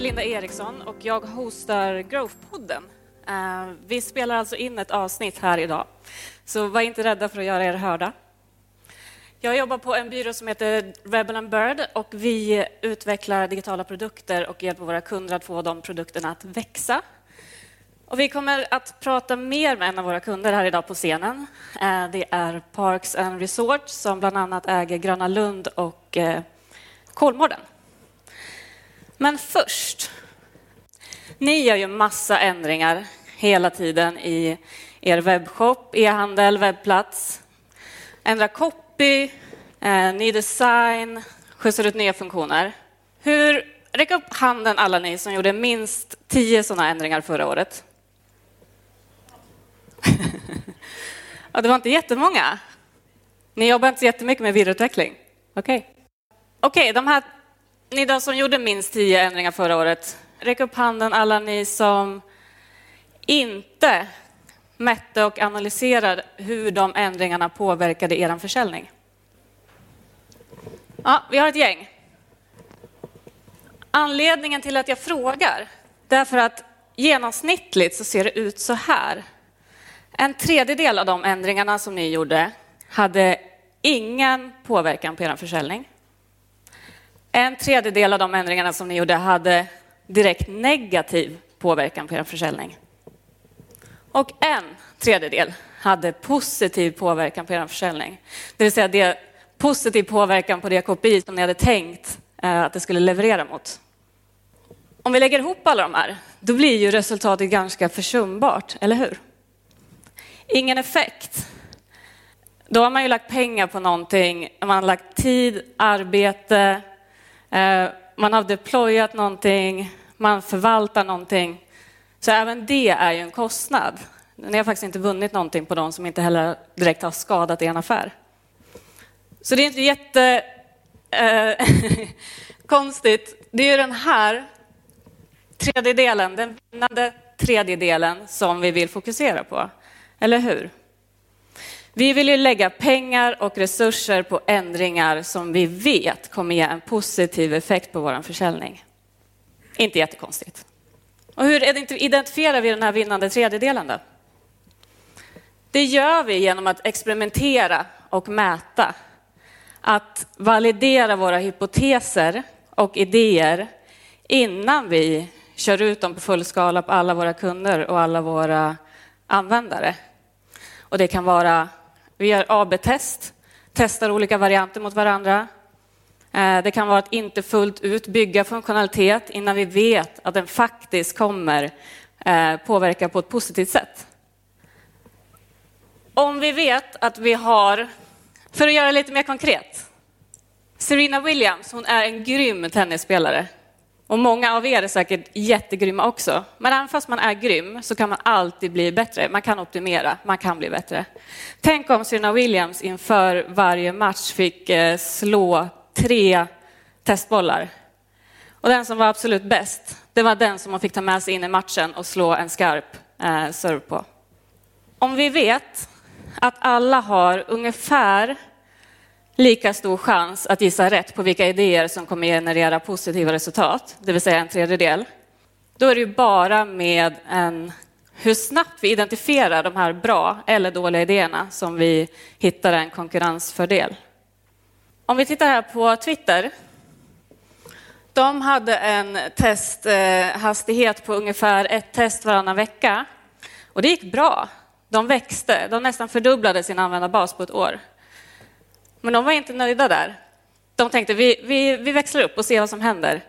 heter Linda Eriksson och jag hostar Growth-podden. Eh, vi spelar alltså in ett avsnitt här idag, så var inte rädda för att göra er hörda. Jag jobbar på en byrå som heter Rebel and Bird och vi utvecklar digitala produkter och hjälper våra kunder att få de produkterna att växa. Och vi kommer att prata mer med en av våra kunder här idag på scenen. Eh, det är Parks and Resorts som bland annat äger Gröna Lund och eh, Kolmården. Men först, ni gör ju massa ändringar hela tiden i er webbshop, e-handel, webbplats. Ändra copy, eh, ny design, skjutsar ut nya funktioner. Hur, räck upp handen alla ni som gjorde minst tio sådana ändringar förra året. ja, det var inte jättemånga. Ni jobbar inte så jättemycket med vidareutveckling? Okej. Okay. Okej, okay, de här ni då som gjorde minst tio ändringar förra året, räck upp handen alla ni som inte mätte och analyserade hur de ändringarna påverkade er försäljning. Ja, vi har ett gäng. Anledningen till att jag frågar, därför att genomsnittligt så ser det ut så här. En tredjedel av de ändringarna som ni gjorde hade ingen påverkan på er försäljning. En tredjedel av de ändringarna som ni gjorde hade direkt negativ påverkan på er försäljning. Och en tredjedel hade positiv påverkan på er försäljning. Det vill säga det positiv påverkan på det KPI som ni hade tänkt eh, att det skulle leverera mot. Om vi lägger ihop alla de här, då blir ju resultatet ganska försumbart, eller hur? Ingen effekt. Då har man ju lagt pengar på någonting, man har lagt tid, arbete, Eh, man har deployat någonting, man förvaltar någonting. Så även det är ju en kostnad. Ni har faktiskt inte vunnit någonting på dem som inte heller direkt har skadat er affär. Så det är inte jätte eh, konstigt. Det är ju den här tredjedelen, den vinnande tredjedelen som vi vill fokusera på. Eller hur? Vi vill ju lägga pengar och resurser på ändringar som vi vet kommer ge en positiv effekt på vår försäljning. Inte jättekonstigt. Och hur identifierar vi den här vinnande tredjedelen då? Det gör vi genom att experimentera och mäta. Att validera våra hypoteser och idéer innan vi kör ut dem på full skala på alla våra kunder och alla våra användare. Och det kan vara vi gör AB-test, testar olika varianter mot varandra. Eh, det kan vara att inte fullt ut bygga funktionalitet innan vi vet att den faktiskt kommer eh, påverka på ett positivt sätt. Om vi vet att vi har, för att göra det lite mer konkret, Serena Williams, hon är en grym tennisspelare. Och många av er är säkert jättegrymma också. Men även fast man är grym så kan man alltid bli bättre. Man kan optimera, man kan bli bättre. Tänk om Serena Williams inför varje match fick eh, slå tre testbollar. Och den som var absolut bäst, det var den som man fick ta med sig in i matchen och slå en skarp eh, serve på. Om vi vet att alla har ungefär lika stor chans att gissa rätt på vilka idéer som kommer generera positiva resultat, det vill säga en tredjedel. Då är det ju bara med en, hur snabbt vi identifierar de här bra eller dåliga idéerna som vi hittar en konkurrensfördel. Om vi tittar här på Twitter. De hade en testhastighet på ungefär ett test varannan vecka och det gick bra. De växte, de nästan fördubblade sin användarbas på ett år. Men de var inte nöjda där. De tänkte vi, vi, vi växlar upp och ser vad som händer.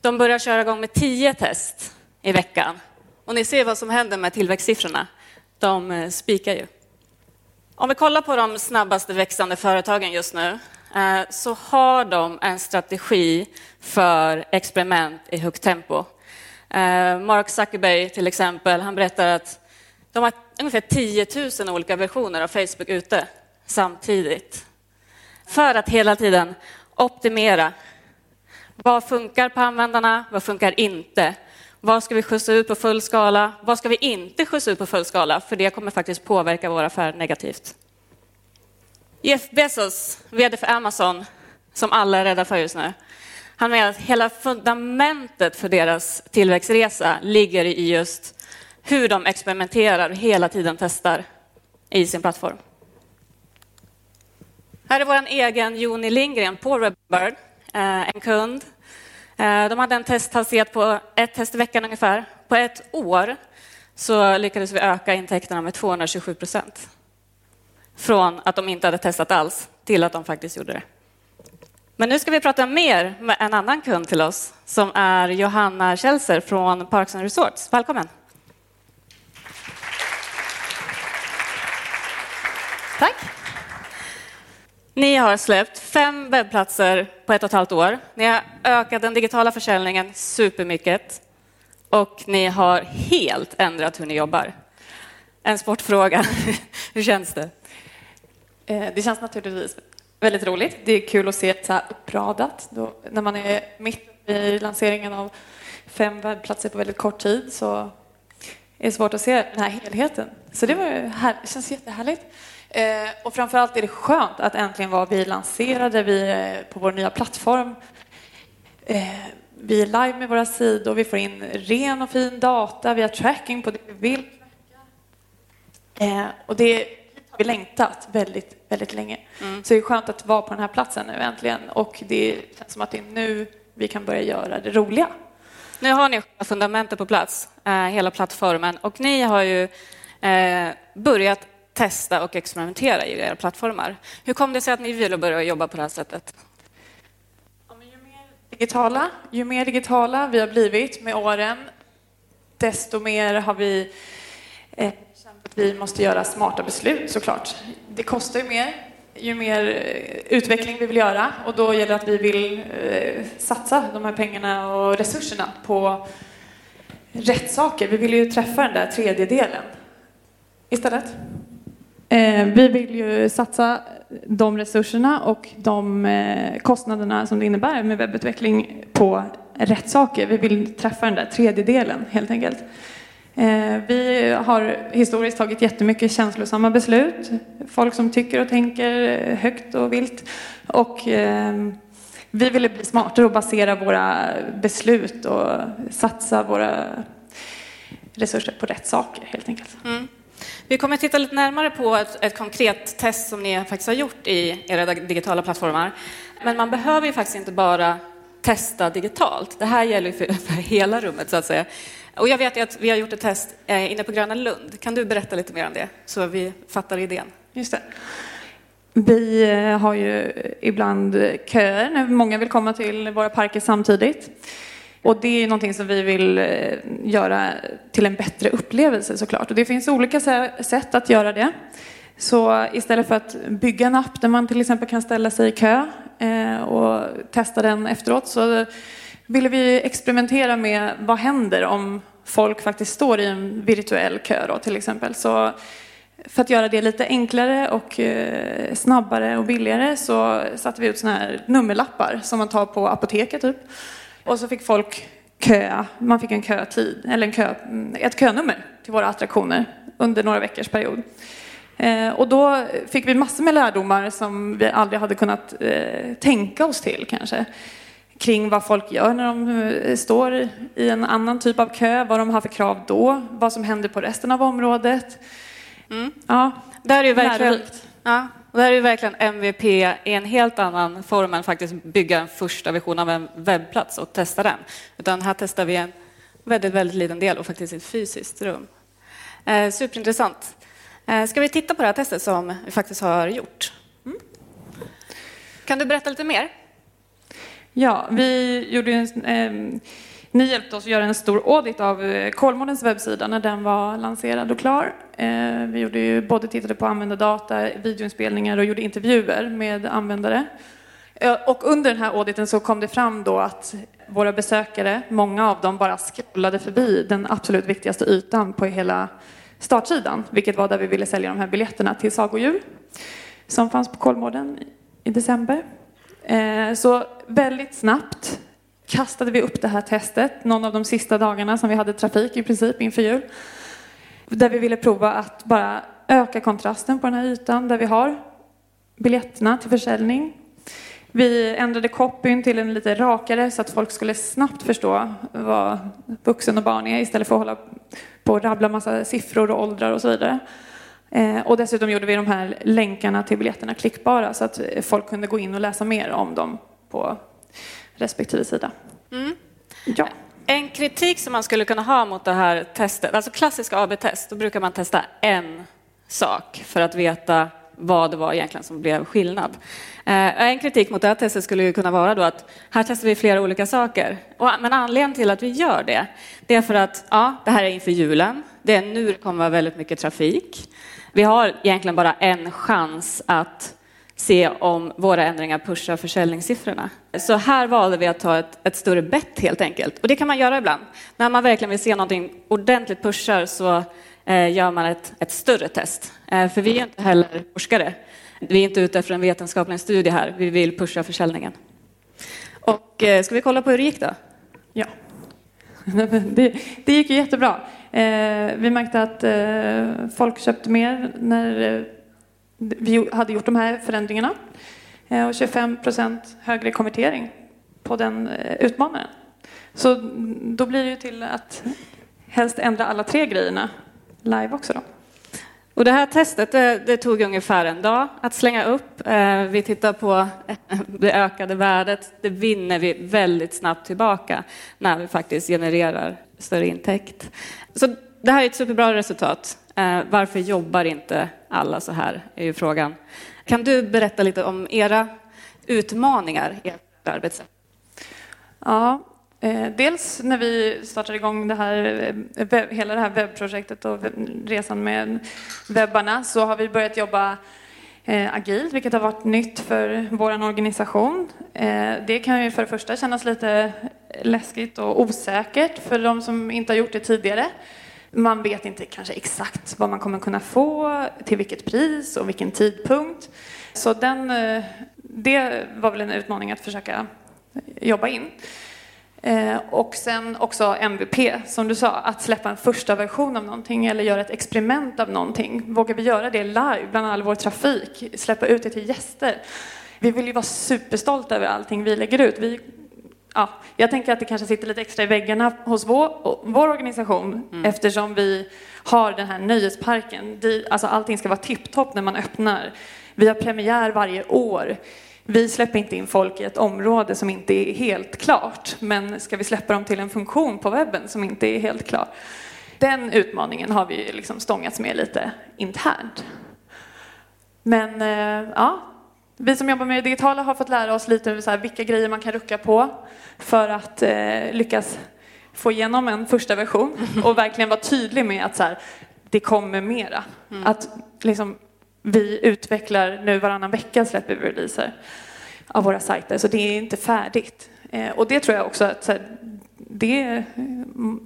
De börjar köra igång med tio test i veckan. Och ni ser vad som händer med tillväxtsiffrorna. De eh, spikar ju. Om vi kollar på de snabbaste växande företagen just nu eh, så har de en strategi för experiment i högt tempo. Eh, Mark Zuckerberg till exempel, han berättar att de har ungefär 10 000 olika versioner av Facebook ute samtidigt för att hela tiden optimera. Vad funkar på användarna? Vad funkar inte? Vad ska vi skjutsa ut på full skala? Vad ska vi inte skjutsa ut på full skala? För det kommer faktiskt påverka vår affär negativt. Jeff Bezos, vd för Amazon, som alla är rädda för just nu. Han menar att hela fundamentet för deras tillväxtresa ligger i just hur de experimenterar och hela tiden testar i sin plattform. Här är vår egen Joni Lindgren på Redbird, eh, en kund. Eh, de hade en testhastighet på ett test i veckan ungefär. På ett år så lyckades vi öka intäkterna med 227 procent. Från att de inte hade testat alls till att de faktiskt gjorde det. Men nu ska vi prata mer med en annan kund till oss som är Johanna Kjellser från Parks and Resorts. Välkommen! Tack! Ni har släppt fem webbplatser på ett och ett halvt år. Ni har ökat den digitala försäljningen supermycket och ni har helt ändrat hur ni jobbar. En sportfråga. hur känns det? Eh, det känns naturligtvis väldigt roligt. Det är kul att se det så här uppradat. Då, när man är mitt i lanseringen av fem webbplatser på väldigt kort tid så är det svårt att se den här helheten. Så det, var här, det känns jättehärligt. Eh, och framförallt är det skönt att äntligen vara vi lanserade vi är på vår nya plattform. Eh, vi är live med våra sidor, vi får in ren och fin data, vi har tracking på det vi vill. Eh, och det har vi längtat väldigt, väldigt länge. Mm. Så det är skönt att vara på den här platsen nu äntligen och det känns som att det är nu vi kan börja göra det roliga. Nu har ni fundamentet på plats, eh, hela plattformen, och ni har ju eh, börjat testa och experimentera i era plattformar. Hur kom det sig att ni ville börja jobba på det här sättet? Ja, ju, mer digitala, ju mer digitala vi har blivit med åren, desto mer har vi eh, känt att vi måste göra smarta beslut såklart. Det kostar ju mer ju mer eh, utveckling vi vill göra och då gäller det att vi vill eh, satsa de här pengarna och resurserna på rätt saker. Vi vill ju träffa den där tredjedelen istället. Eh, vi vill ju satsa de resurserna och de eh, kostnaderna som det innebär med webbutveckling på rätt saker. Vi vill träffa den där tredjedelen helt enkelt. Eh, vi har historiskt tagit jättemycket känslosamma beslut. Folk som tycker och tänker högt och vilt. Och eh, vi ville bli smartare och basera våra beslut och satsa våra resurser på rätt saker helt enkelt. Mm. Vi kommer att titta lite närmare på ett, ett, konkret test som ni faktiskt har gjort i era digitala plattformar. Men man behöver ju faktiskt inte bara testa digitalt. Det här gäller för, för hela rummet så att säga. Och jag vet att vi har gjort ett test eh, inne på Gröna Lund. Kan du berätta lite mer om det så vi fattar idén? Just det. Vi eh, har ju ibland köer när många vill komma till våra parker samtidigt. Och det är ju någonting som vi vill eh, göra till en bättre upplevelse såklart. Och det finns olika sätt att göra det. Så istället för att bygga en app där man till exempel kan ställa sig i kö eh, och testa den efteråt så ville vi experimentera med vad händer om folk faktiskt står i en virtuell kö då, till exempel. Så för att göra det lite enklare och eh, snabbare och billigare så satte vi ut såna här nummerlappar som man tar på apoteket typ. Och så fick folk köa, man fick en kötid, eller en kö, ett könummer till våra attraktioner under några veckors period. Eh, och då fick vi massor med lärdomar som vi aldrig hade kunnat eh, tänka oss till kanske. Kring vad folk gör när de eh, står i en annan typ av kö, vad de har för krav då, vad som händer på resten av området. Mm. Ja, där är verkligen, ja, och det här är verkligen MVP i en helt annan form än faktiskt bygga en första version av en webbplats och testa den. Utan här testar vi en väldigt, väldigt liten del och faktiskt ett fysiskt rum. Eh, superintressant. Eh, ska vi titta på det här testet som vi faktiskt har gjort? Mm. Kan du berätta lite mer? Ja, vi gjorde en eh, ni hjälpte oss att göra en stor audit av eh, Kolmårdens webbsida när den var lanserad och klar. Eh, vi gjorde ju både tittade på användardata, videoinspelningar och gjorde intervjuer med användare. Eh, och under den här auditen så kom det fram då att våra besökare, många av dem bara scrollade förbi den absolut viktigaste ytan på hela startsidan, vilket var där vi ville sälja de här biljetterna till Sagodjur som fanns på Kolmården i december. Så väldigt snabbt kastade vi upp det här testet någon av de sista dagarna som vi hade trafik i princip inför jul. Där vi ville prova att bara öka kontrasten på den här ytan där vi har biljetterna till försäljning. Vi ändrade copyn till en lite rakare så att folk skulle snabbt förstå vad vuxen och barn är istället för att hålla på och rabbla massa siffror och åldrar och så vidare. Eh, och dessutom gjorde vi de här länkarna till biljetterna klickbara så att folk kunde gå in och läsa mer om dem på respektive sida. Mm. Ja. En kritik som man skulle kunna ha mot det här testet, alltså klassiska AB-test, då brukar man testa en sak för att veta vad det var egentligen som blev skillnad. Eh, en kritik mot det här testet skulle ju kunna vara då att här testar vi flera olika saker. Men anledningen till att vi gör det, det är för att ja, det här är inför julen. Det är nu det kommer vara väldigt mycket trafik. Vi har egentligen bara en chans att se om våra ändringar pushar försäljningssiffrorna. Så här valde vi att ta ett, ett, större bett helt enkelt. Och det kan man göra ibland. När man verkligen vill se någonting ordentligt pushar så eh, gör man ett, ett större test. Eh, för vi är inte heller forskare. Vi är inte ute efter en vetenskaplig studie här. Vi vill pusha försäljningen. Och eh, ska vi kolla på hur det gick då? Ja. Det, det gick ju jättebra. Eh, vi märkte att eh, folk köpte mer när eh, vi hade gjort de här förändringarna. Eh, och 25 procent högre konvertering på den eh, utmanaren. Så då blir det ju till att helst ändra alla tre grejerna live också. Då. Och det här testet det, det, tog ungefär en dag att slänga upp. Eh, vi tittar på eh, det ökade värdet. Det vinner vi väldigt snabbt tillbaka när vi faktiskt genererar större intäkt. Så det här är ett superbra resultat. Eh, varför jobbar inte alla så här, är ju frågan. Kan du berätta lite om era utmaningar i ert arbetssätt? Ja, eh, dels när vi startade igång det här, eh, hela det här webbprojektet och resan med webbarna så har vi börjat jobba eh, agilt, vilket har varit nytt för vår organisation. Det kan ju för det första kännas lite läskigt och osäkert för de som inte har gjort det tidigare. Man vet inte kanske exakt vad man kommer kunna få, till vilket pris och vilken tidpunkt. Så den, eh, det var väl en utmaning att försöka eh, jobba in. Eh, och sen också MVP, som du sa, att släppa en första version av någonting eller göra ett experiment av någonting. Vågar vi göra det live bland all vår trafik? Släppa ut det till gäster? Vi vill ju vara superstolta över allting vi lägger ut. Vi ja, jag tänker att det kanske sitter lite extra i väggarna hos vår, vår organisation mm. eftersom vi har den här nöjesparken. alltså allting ska vara tipptopp när man öppnar. Vi har premiär varje år. Vi släpper inte in folk i ett område som inte är helt klart, men ska vi släppa dem till en funktion på webben som inte är helt klar? Den utmaningen har vi liksom stångats med lite internt. Men eh, ja, vi som jobbar med det digitala har fått lära oss lite så här, vilka grejer man kan rucka på för att eh, lyckas få igenom en första version och verkligen vara tydlig med att så här, det kommer mera. Mm. Att liksom, vi utvecklar nu varannan vecka släpper vi releaser av våra sajter, så det är inte färdigt. Eh, och det tror jag också att så här, det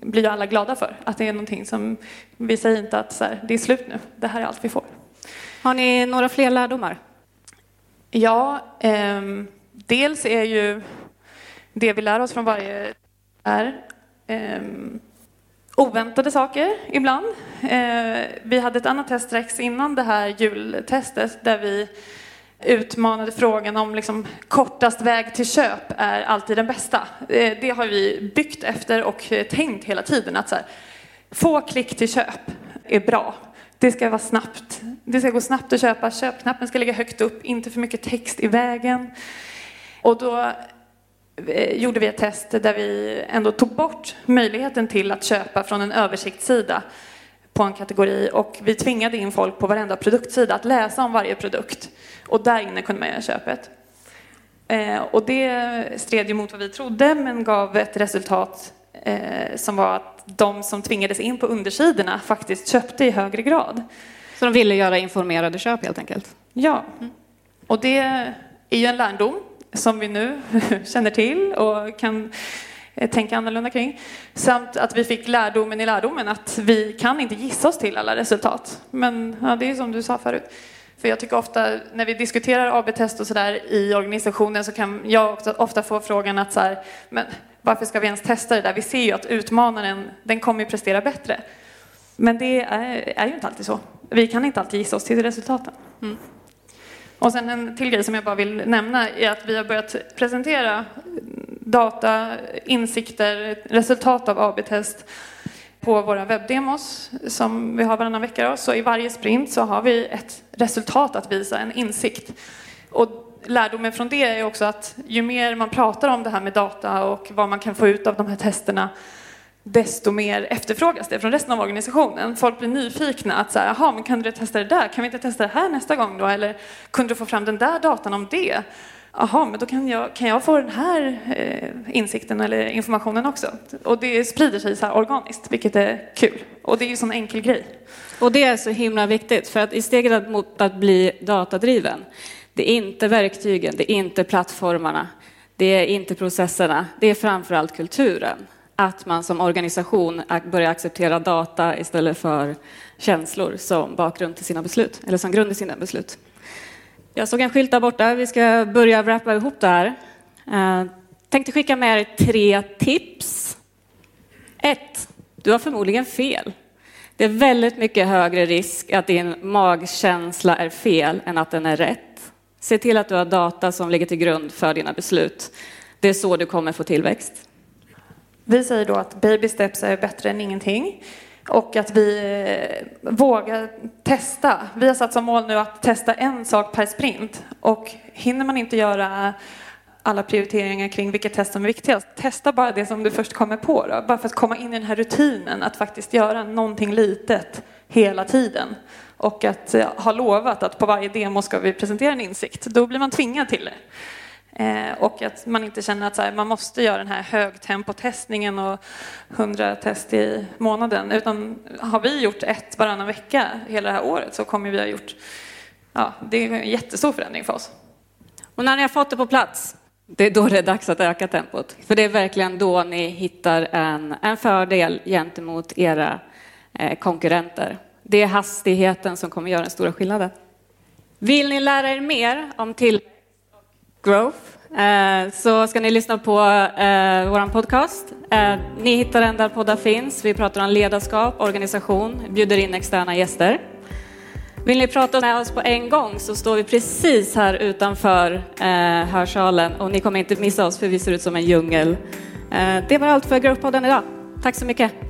blir alla glada för, att det är någonting som vi säger inte att så här, det är slut nu, det här är allt vi får. Har ni några fler lärdomar? Ja, eh, dels är ju det vi lär oss från varje är eh, oväntade saker ibland. Eh, vi hade ett annat test strax innan det här jultestet där vi utmanade frågan om liksom, kortast väg till köp är alltid den bästa. Eh, det har vi byggt efter och eh, tänkt hela tiden att så här, få klick till köp är bra. Det ska vara snabbt. Det ska gå snabbt att köpa. Köpknappen ska ligga högt upp, inte för mycket text i vägen. Och då eh, gjorde vi ett test där vi ändå tog bort möjligheten till att köpa från en översiktssida på en kategori och vi tvingade in folk på varenda produktsida att läsa om varje produkt och där inne kunde man göra köpet. Eh, och det stred ju mot vad vi trodde men gav ett resultat eh, som var att de som tvingades in på undersidorna faktiskt köpte i högre grad. Så de ville göra informerade köp helt enkelt? Ja. Mm. Och det är ju en lärdom som vi nu känner till och kan eh, tänka annorlunda kring. Samt att vi fick lärdomen i lärdomen att vi kan inte gissa oss till alla resultat. Men ja, det är som du sa förut. För jag tycker ofta när vi diskuterar AB-test och sådär i organisationen så kan jag ofta få frågan att så här, men varför ska vi ens testa det där? Vi ser ju att utmanaren, den kommer ju prestera bättre. Men det är, är ju inte alltid så. Vi kan inte alltid gissa oss till resultaten. Mm. Och sen en till grej som jag bara vill nämna är att vi har börjat presentera data, insikter, resultat av AB-test på våra webbdemos som vi har varannan vecka. Då. Så i varje sprint så har vi ett resultat att visa, en insikt. Och lärdomen från det är också att ju mer man pratar om det här med data och vad man kan få ut av de här testerna desto mer efterfrågas det från resten av organisationen. Folk blir nyfikna att så här, jaha, men kan du testa det där? Kan vi inte testa det här nästa gång då? Eller kunde du få fram den där datan om det? Jaha, men då kan jag, kan jag få den här eh, insikten eller informationen också. Och det sprider sig så här organiskt, vilket är kul. Och det är ju en sån enkel grej. Och det är så himla viktigt, för att i steget mot att bli datadriven, det är inte verktygen, det är inte plattformarna, det är inte processerna, det är framförallt kulturen att man som organisation börjar acceptera data istället för känslor som bakgrund till sina beslut, eller som grund i sina beslut. Jag såg en skylt där borta, vi ska börja wrappa ihop det här. Jag tänkte skicka med er tre tips. Ett, du har förmodligen fel. Det är väldigt mycket högre risk att din magkänsla är fel än att den är rätt. Se till att du har data som ligger till grund för dina beslut. Det är så du kommer få tillväxt. Vi säger då att baby steps är bättre än ingenting och att vi eh, vågar testa. Vi har satt som mål nu att testa en sak per sprint och hinner man inte göra alla prioriteringar kring vilket test som är viktigast. Testa bara det som du först kommer på då. bara för att komma in i den här rutinen att faktiskt göra någonting litet hela tiden och att eh, ha lovat att på varje demo ska vi presentera en insikt. Då blir man tvingad till det. Eh, och att man inte känner att här, man måste göra den här högtempotestningen och 100 test i månaden. Utan har vi gjort ett varannan vecka hela det här året så kommer vi ha gjort, ja, det är en jättestor förändring för oss. Och när ni har fått det på plats, det är då det är dags att öka tempot. För det är verkligen då ni hittar en, en fördel gentemot era eh, konkurrenter. Det är hastigheten som kommer göra den stora skillnaden. Vill ni lära er mer om tillväxt Growth eh, så ska ni lyssna på eh, vår podcast. Eh, ni hittar den där poddar finns. Vi pratar om ledarskap, organisation, bjuder in externa gäster. Vill ni prata med oss på en gång så står vi precis här utanför hörsalen och ni kommer inte missa oss för vi ser ut som en djungel. Det var allt för Growthpodden idag. Tack så mycket.